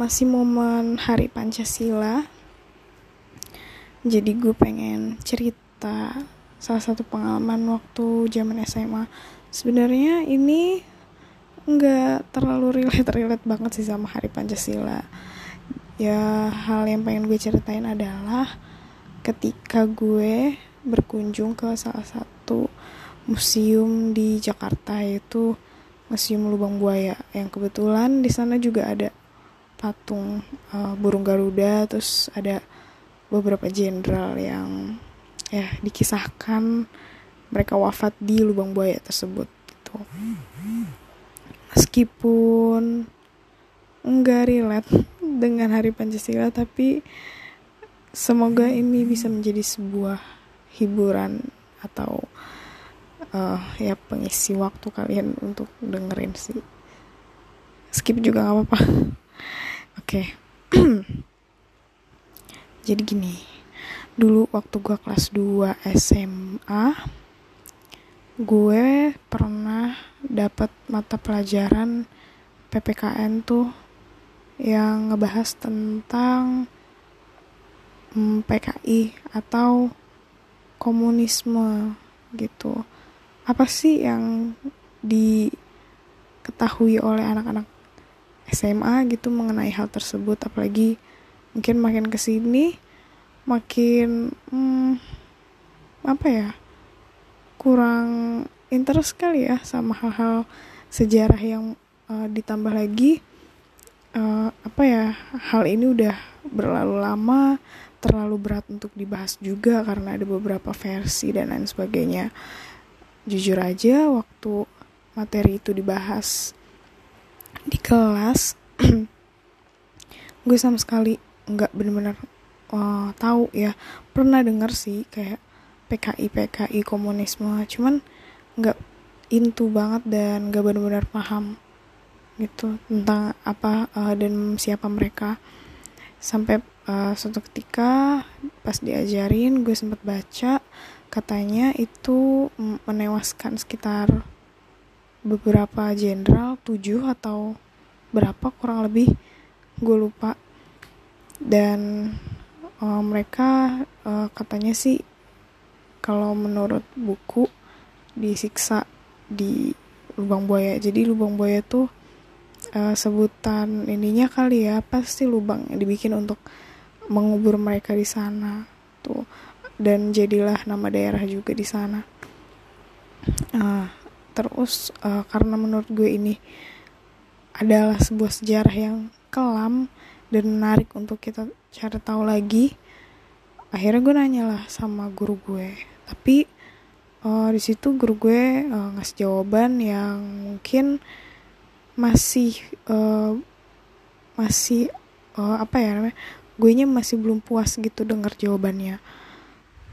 masih momen hari Pancasila. Jadi gue pengen cerita salah satu pengalaman waktu zaman SMA sebenarnya ini nggak terlalu relate relate banget sih sama hari Pancasila. Ya hal yang pengen gue ceritain adalah ketika gue berkunjung ke salah satu museum di Jakarta yaitu Museum Lubang Buaya. Yang kebetulan di sana juga ada patung uh, burung Garuda terus ada beberapa jenderal yang ya dikisahkan. Mereka wafat di lubang buaya tersebut gitu. Meskipun enggak relate dengan hari Pancasila tapi semoga ini bisa menjadi sebuah hiburan atau uh, ya pengisi waktu kalian untuk dengerin sih. Skip juga gak apa-apa oke okay. jadi gini dulu waktu gue kelas 2 SMA gue pernah dapat mata pelajaran PPKN tuh yang ngebahas tentang hmm, PKI atau komunisme gitu. Apa sih yang diketahui oleh anak-anak SMA gitu mengenai hal tersebut. Apalagi mungkin makin ke sini makin hmm, apa ya kurang interest kali ya sama hal-hal sejarah yang uh, ditambah lagi. Uh, apa ya hal ini udah berlalu lama terlalu berat untuk dibahas juga karena ada beberapa versi dan lain sebagainya. Jujur aja waktu materi itu dibahas di kelas gue sama sekali nggak bener-bener uh, tahu ya. Pernah dengar sih kayak PKI PKI komunisme cuman nggak intu banget dan nggak benar-benar paham gitu tentang apa uh, dan siapa mereka. Sampai uh, suatu ketika pas diajarin gue sempat baca katanya itu menewaskan sekitar beberapa jenderal tujuh atau berapa kurang lebih gue lupa. Dan uh, mereka uh, katanya sih kalau menurut buku disiksa di lubang buaya. Jadi lubang buaya tuh uh, sebutan ininya kali ya pasti lubang yang dibikin untuk mengubur mereka di sana tuh. Dan jadilah nama daerah juga di sana. Uh, terus uh, karena menurut gue ini adalah sebuah sejarah yang kelam dan menarik untuk kita cari tahu lagi akhirnya gue nanya lah sama guru gue. Tapi uh, di situ guru gue uh, ngasih jawaban yang mungkin masih uh, masih uh, apa ya namanya gue nya masih belum puas gitu dengar jawabannya.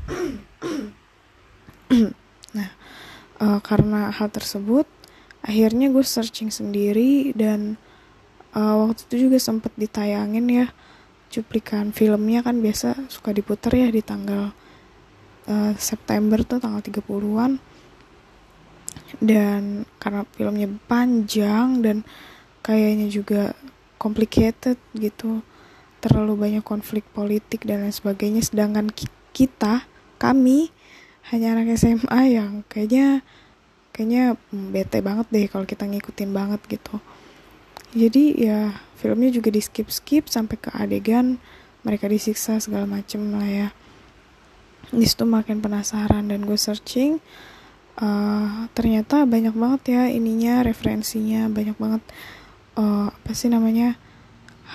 Nah uh, karena hal tersebut akhirnya gue searching sendiri dan uh, waktu itu juga sempat ditayangin ya cuplikan filmnya kan biasa suka diputar ya di tanggal uh, September tuh tanggal 30-an dan karena filmnya panjang dan kayaknya juga complicated gitu terlalu banyak konflik politik dan lain sebagainya sedangkan kita kami hanya anak SMA yang kayaknya kayaknya bete banget deh kalau kita ngikutin banget gitu. Jadi ya filmnya juga di skip skip sampai ke adegan mereka disiksa segala macem lah ya. Di situ makin penasaran dan gue searching uh, ternyata banyak banget ya ininya referensinya banyak banget uh, apa sih namanya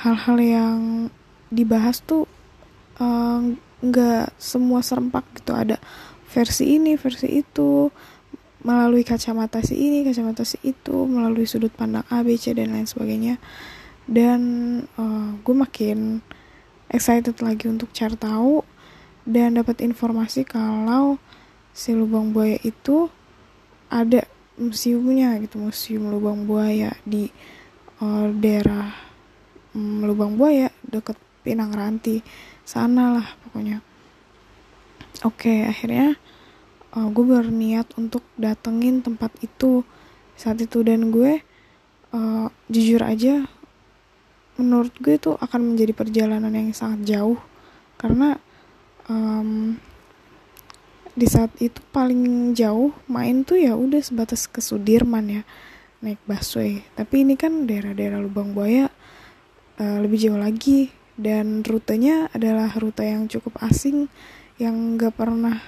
hal-hal yang dibahas tuh eh, nggak uh, semua serempak gitu. Ada versi ini versi itu melalui kacamata si ini kacamata si itu melalui sudut pandang A B C dan lain sebagainya. Dan uh, gue makin excited lagi untuk cari tahu dan dapat informasi kalau si lubang buaya itu ada museumnya gitu museum lubang buaya di uh, daerah um, lubang buaya deket Pinang Ranti. Sana lah pokoknya oke okay, akhirnya uh, gue berniat untuk datengin tempat itu. Saat itu dan gue uh, jujur aja menurut gue itu akan menjadi perjalanan yang sangat jauh. Karena um, di saat itu paling jauh main tuh ya udah sebatas ke Sudirman ya naik busway. Tapi ini kan daerah-daerah Lubang Buaya uh, lebih jauh lagi. Dan rutenya adalah rute yang cukup asing yang gak pernah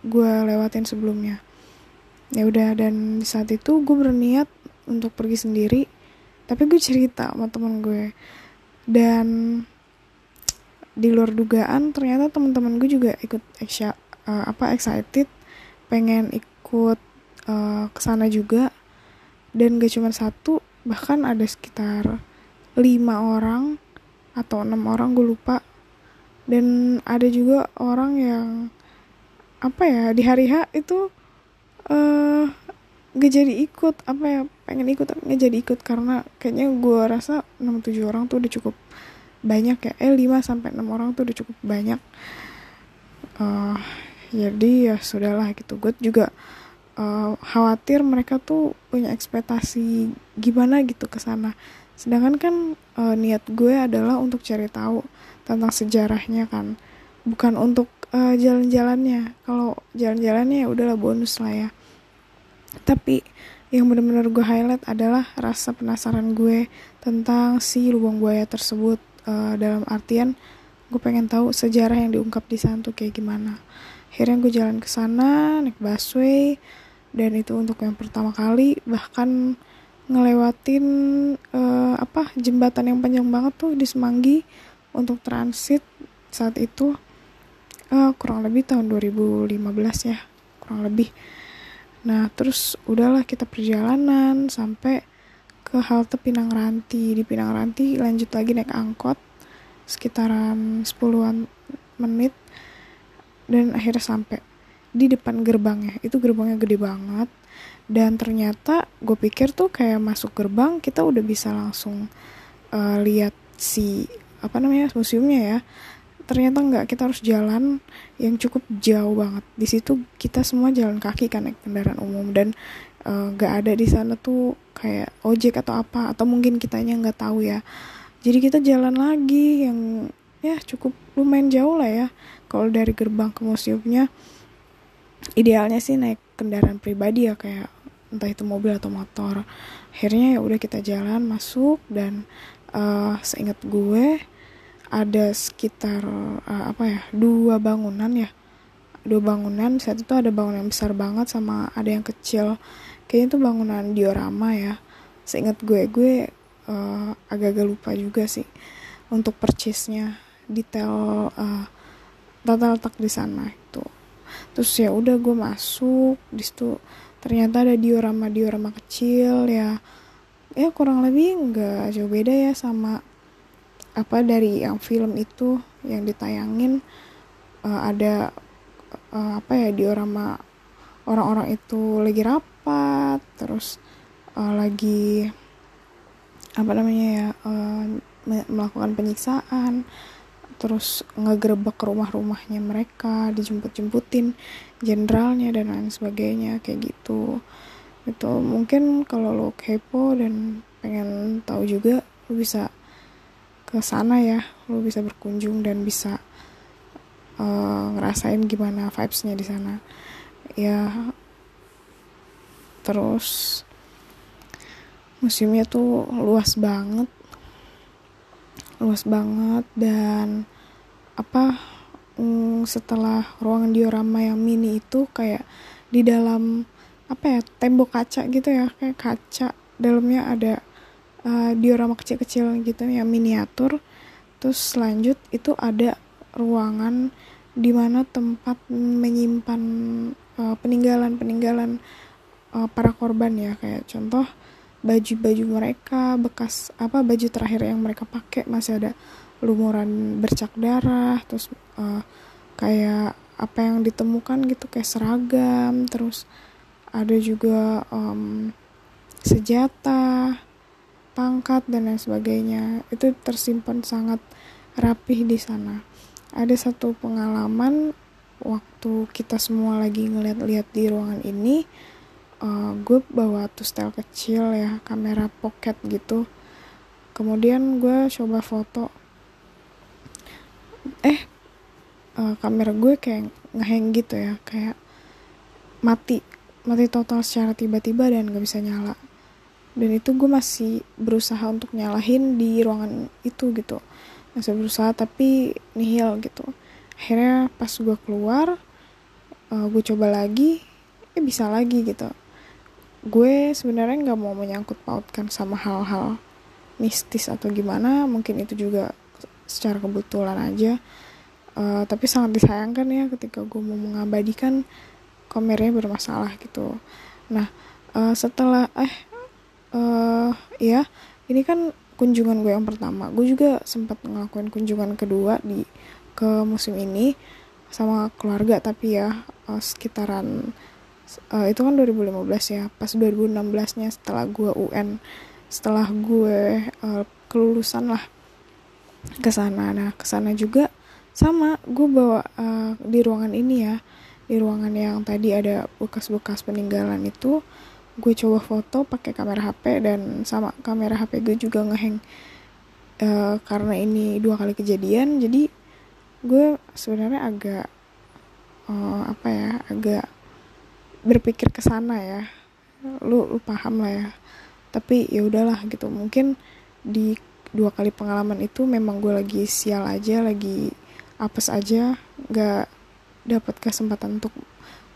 gue lewatin sebelumnya. Ya udah dan di saat itu gue berniat untuk pergi sendiri tapi gue cerita sama temen gue. Dan di luar dugaan ternyata teman-teman gue juga ikut eksya, uh, apa excited pengen ikut uh, ke sana juga. Dan gak cuma satu bahkan ada sekitar lima orang atau enam orang gue lupa dan ada juga orang yang apa ya di hari H itu uh, gak jadi ikut. Apa ya pengen ikut tapi gak jadi ikut. Karena kayaknya gue rasa 6-7 orang tuh udah cukup banyak ya. Eh 5 sampai 6 orang tuh udah cukup banyak. Uh, jadi ya sudahlah gitu. Gue juga uh, khawatir mereka tuh punya ekspektasi gimana gitu ke sana. Sedangkan kan uh, niat gue adalah untuk cari tahu tentang sejarahnya kan. Bukan untuk uh, jalan-jalannya. Kalau jalan-jalannya ya udahlah bonus lah ya. Tapi yang benar-benar gue highlight adalah rasa penasaran gue tentang si lubang buaya tersebut. Uh, dalam artian gue pengen tahu sejarah yang diungkap di sana tuh kayak gimana. Akhirnya gue jalan ke sana naik busway dan itu untuk yang pertama kali bahkan ngelewatin uh, apa jembatan yang panjang banget tuh di Semanggi untuk transit saat itu uh, kurang lebih tahun 2015 ya kurang lebih Nah, terus udahlah kita perjalanan sampai ke halte Pinang Ranti. Di Pinang Ranti lanjut lagi naik angkot sekitaran 10-an menit dan akhirnya sampai di depan gerbangnya. Itu gerbangnya gede banget. Dan ternyata gue pikir tuh kayak masuk gerbang kita udah bisa langsung uh, lihat si apa namanya museumnya ya. Ternyata nggak kita harus jalan yang cukup jauh banget. Di situ kita semua jalan kaki kan naik kendaraan umum. Dan eh, nggak uh, ada di sana tuh kayak ojek atau apa atau mungkin kitanya nggak tahu ya. Jadi kita jalan lagi yang ya cukup lumayan jauh lah ya. Kalau dari gerbang ke museumnya idealnya sih naik kendaraan pribadi ya kayak entah itu mobil atau motor. Akhirnya ya udah kita jalan masuk dan uh, seingat gue ada sekitar uh, apa ya dua bangunan ya. Dua bangunan saat itu ada bangunan yang besar banget sama ada yang kecil. Kayaknya itu bangunan diorama ya. Seingat gue gue uh, agak-agak lupa juga sih untuk purchase-nya. Detail uh, tata letak di sana terus ya udah gue masuk di situ ternyata ada diorama diorama kecil ya ya kurang lebih nggak jauh beda ya sama apa dari yang film itu yang ditayangin uh, ada uh, apa ya diorama orang-orang itu lagi rapat terus uh, lagi apa namanya ya uh, melakukan penyiksaan terus ngegerebek rumah-rumahnya mereka dijemput-jemputin jenderalnya dan lain sebagainya kayak gitu. Itu mungkin kalau lo kepo dan pengen tahu juga lo bisa ke sana ya. Lo bisa berkunjung dan bisa uh, ngerasain gimana vibesnya di sana. Ya terus museumnya tuh luas banget luas banget dan apa mm, setelah ruangan diorama yang mini itu kayak di dalam apa ya tembok kaca gitu ya kayak kaca. Dalamnya ada uh, diorama kecil-kecil gitu yang miniatur. Terus lanjut itu ada ruangan di mana tempat menyimpan uh, peninggalan-peninggalan uh, para korban ya. Kayak contoh baju-baju mereka bekas apa baju terakhir yang mereka pakai masih ada lumuran bercak darah terus uh, kayak apa yang ditemukan gitu kayak seragam terus ada juga um, senjata pangkat dan lain sebagainya. Itu tersimpan sangat rapih di sana. Ada satu pengalaman waktu kita semua lagi ngeliat-liat di ruangan ini uh, gue bawa tuh style kecil ya kamera pocket gitu. Kemudian gue coba foto. Eh uh, kamera gue kayak ngeheng gitu ya kayak mati mati total secara tiba-tiba dan gak bisa nyala. Dan itu gue masih berusaha untuk nyalahin di ruangan itu gitu. Masih berusaha tapi nihil gitu. Akhirnya pas gue keluar uh, gue coba lagi eh bisa lagi gitu gue sebenarnya nggak mau menyangkut pautkan sama hal-hal mistis atau gimana. Mungkin itu juga secara kebetulan aja. Uh, tapi sangat disayangkan ya ketika gue mau mengabadikan kameranya bermasalah gitu. Nah uh, setelah eh uh, ya ini kan kunjungan gue yang pertama. Gue juga sempat ngelakuin kunjungan kedua di ke musim ini sama keluarga tapi ya uh, sekitaran uh, itu kan 2015 ya. Pas 2016 nya setelah gue UN setelah gue uh, kelulusan lah ke sana. Nah ke sana juga sama gue bawa uh, di ruangan ini ya. Di ruangan yang tadi ada bekas-bekas peninggalan itu gue coba foto pakai kamera HP dan sama kamera HP gue juga ngeheng. Uh, karena ini dua kali kejadian jadi gue sebenarnya agak uh, apa ya agak berpikir ke sana ya. Lu, lu paham lah ya. Tapi ya udahlah gitu. Mungkin di dua kali pengalaman itu memang gue lagi sial aja lagi apes aja nggak dapat kesempatan untuk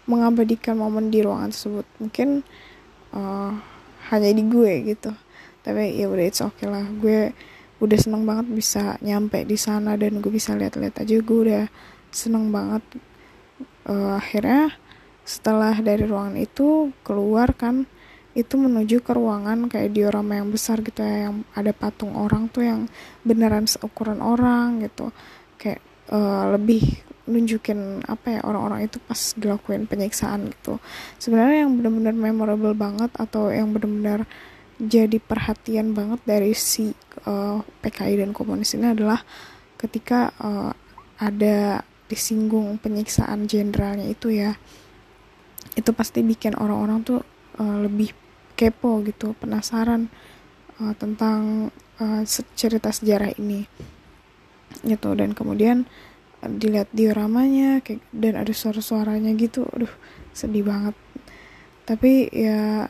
mengabadikan momen di ruangan tersebut. Mungkin uh, hanya di gue gitu. Tapi ya udah it's okay lah. Gue udah seneng banget bisa nyampe di sana dan gue bisa lihat-lihat aja. Gue udah seneng banget. Uh, akhirnya setelah dari ruangan itu keluar kan itu menuju ke ruangan kayak diorama yang besar gitu ya yang ada patung orang tuh yang beneran seukuran orang gitu. Kayak uh, lebih nunjukin apa ya orang-orang itu pas dilakuin penyiksaan gitu. Sebenarnya yang benar-benar memorable banget atau yang benar-benar jadi perhatian banget dari si uh, PKI dan komunis ini adalah ketika uh, ada disinggung penyiksaan jenderalnya itu ya itu pasti bikin orang-orang tuh uh, lebih kepo gitu penasaran uh, tentang uh, cerita sejarah ini. Gitu dan kemudian dilihat dioramanya kayak dan ada suara-suaranya gitu aduh sedih banget. Tapi ya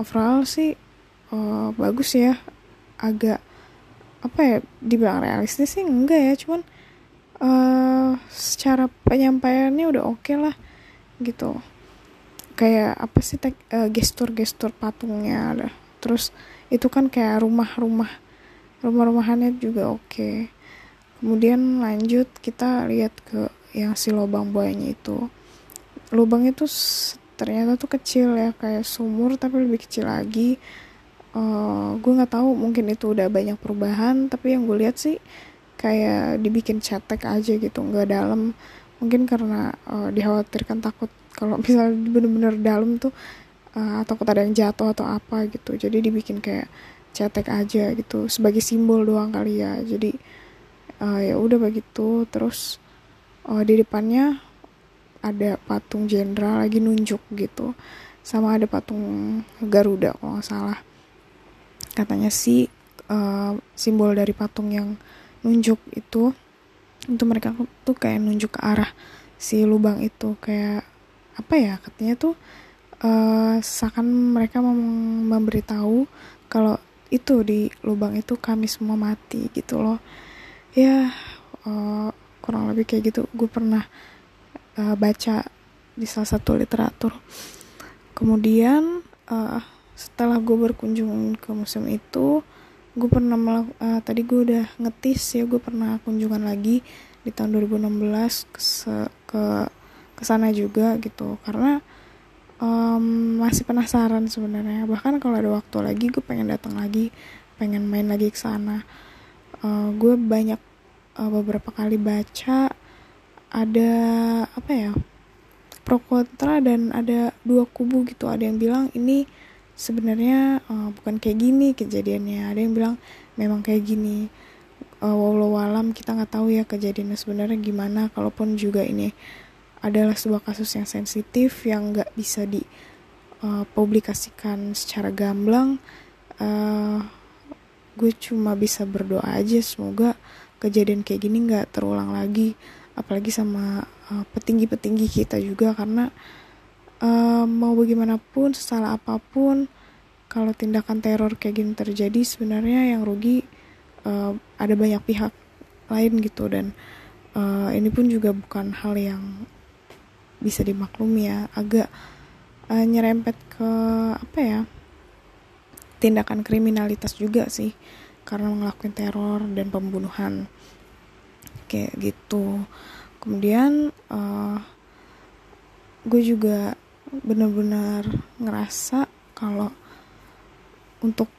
overall sih uh, bagus ya. Agak apa ya dibilang realistis sih enggak ya cuman uh, secara penyampaiannya udah oke okay lah gitu kayak apa sih uh, gestur-gestur patungnya. Ada terus itu kan kayak rumah-rumah rumah-rumahannya juga oke. Okay kemudian lanjut kita lihat ke yang si lubang buayanya itu. Lubang itu ternyata tuh kecil ya kayak sumur tapi lebih kecil lagi. Uh, gue nggak tahu mungkin itu udah banyak perubahan tapi yang gue lihat sih kayak dibikin cetek aja gitu nggak dalam. Mungkin karena uh, dikhawatirkan takut kalau misalnya bener-bener dalam tuh uh, takut ada yang jatuh atau apa gitu jadi dibikin kayak cetek aja gitu sebagai simbol doang kali ya. Jadi uh, ya udah begitu. Terus uh, di depannya ada patung jenderal lagi nunjuk gitu sama ada patung Garuda kalau nggak salah. Katanya sih uh, simbol dari patung yang nunjuk itu itu mereka tuh kayak nunjuk ke arah si lubang itu kayak apa ya katanya tuh uh, seakan mereka mau memberitahu kalau itu di lubang itu kami semua mati gitu loh. Ya uh, kurang lebih kayak gitu. Gue pernah uh, baca di salah satu literatur. Kemudian uh, setelah gue berkunjung ke museum itu gue pernah uh, tadi gue udah ngetis ya gue pernah kunjungan lagi di tahun 2016 ke ke ke sana juga gitu. Karena um, masih penasaran sebenarnya. Bahkan kalau ada waktu lagi gue pengen datang lagi pengen main lagi ke sana. Uh, gue banyak uh, beberapa kali baca ada apa ya pro kontra dan ada dua kubu gitu. Ada yang bilang ini sebenarnya uh, bukan kayak gini kejadiannya. Ada yang bilang memang kayak gini. Uh, walau alam kita nggak tahu ya kejadiannya sebenarnya gimana. Kalaupun juga ini adalah sebuah kasus yang sensitif yang nggak bisa dipublikasikan uh, secara gamblang. Uh, gue cuma bisa berdoa aja semoga kejadian kayak gini nggak terulang lagi. Apalagi sama uh, petinggi-petinggi kita juga karena uh, mau bagaimanapun sesalah apa pun kalau tindakan teror kayak gini terjadi sebenarnya yang rugi uh, ada banyak pihak lain gitu. Dan uh, ini pun juga bukan hal yang bisa dimaklumi ya agak uh, nyerempet ke apa ya tindakan kriminalitas juga sih karena ngelakuin teror dan pembunuhan. Kayak gitu. Kemudian uh, gue juga benar-benar ngerasa kalau untuk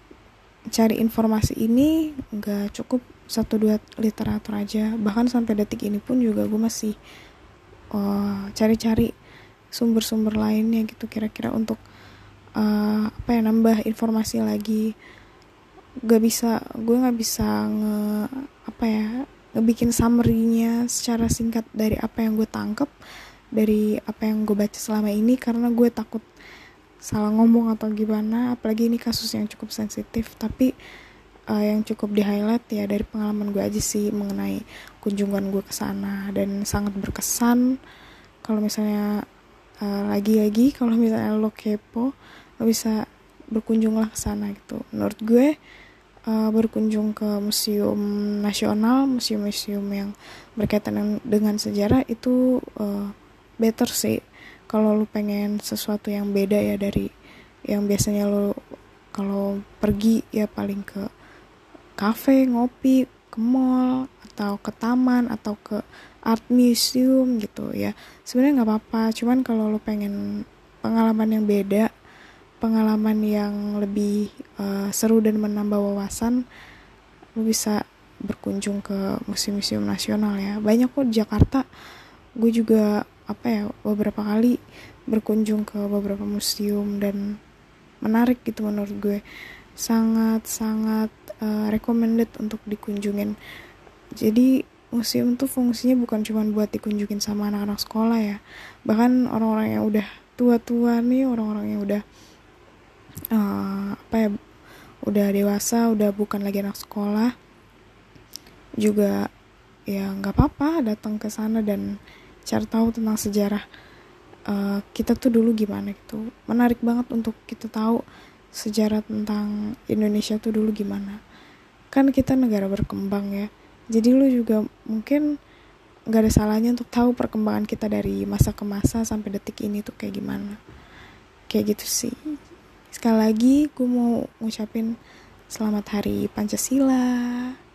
cari informasi ini nggak cukup satu dua literatur aja. Bahkan sampai detik ini pun juga gue masih uh, cari-cari sumber-sumber lainnya gitu kira-kira untuk uh, apa ya nambah informasi lagi. Gak bisa gue nggak bisa nge apa ya ngebikin summary-nya secara singkat dari apa yang gue tangkep dari apa yang gue baca selama ini karena gue takut salah ngomong atau gimana. Apalagi ini kasus yang cukup sensitif tapi uh, yang cukup di highlight ya dari pengalaman gue aja sih mengenai kunjungan gue ke sana dan sangat berkesan. Kalau misalnya uh, lagi-lagi kalau misalnya lo kepo lo bisa berkunjunglah ke sana gitu. Menurut gue uh, berkunjung ke museum nasional museum-museum yang berkaitan dengan sejarah itu uh, better sih. Kalau lu pengen sesuatu yang beda ya dari yang biasanya lo kalau pergi ya paling ke kafe ngopi ke mall atau ke taman atau ke art museum gitu ya. Sebenarnya nggak apa-apa cuman kalau lo pengen pengalaman yang beda pengalaman yang lebih uh, seru dan menambah wawasan lo bisa berkunjung ke museum-museum nasional ya. Banyak kok di Jakarta. Gue juga apa ya beberapa kali berkunjung ke beberapa museum dan menarik gitu menurut gue. Sangat sangat uh, recommended untuk dikunjungin. Jadi museum tuh fungsinya bukan cuma buat dikunjungin sama anak-anak sekolah ya. Bahkan orang-orang yang udah tua-tua nih orang-orang yang udah uh, apa ya udah dewasa udah bukan lagi anak sekolah juga ya nggak apa-apa datang ke sana dan cari tahu tentang sejarah uh, kita tuh dulu gimana gitu. Menarik banget untuk kita tahu sejarah tentang Indonesia tuh dulu gimana kan kita negara berkembang ya. Jadi lu juga mungkin gak ada salahnya untuk tahu perkembangan kita dari masa ke masa sampai detik ini tuh kayak gimana. Kayak gitu sih. Sekali lagi gue mau ngucapin selamat hari Pancasila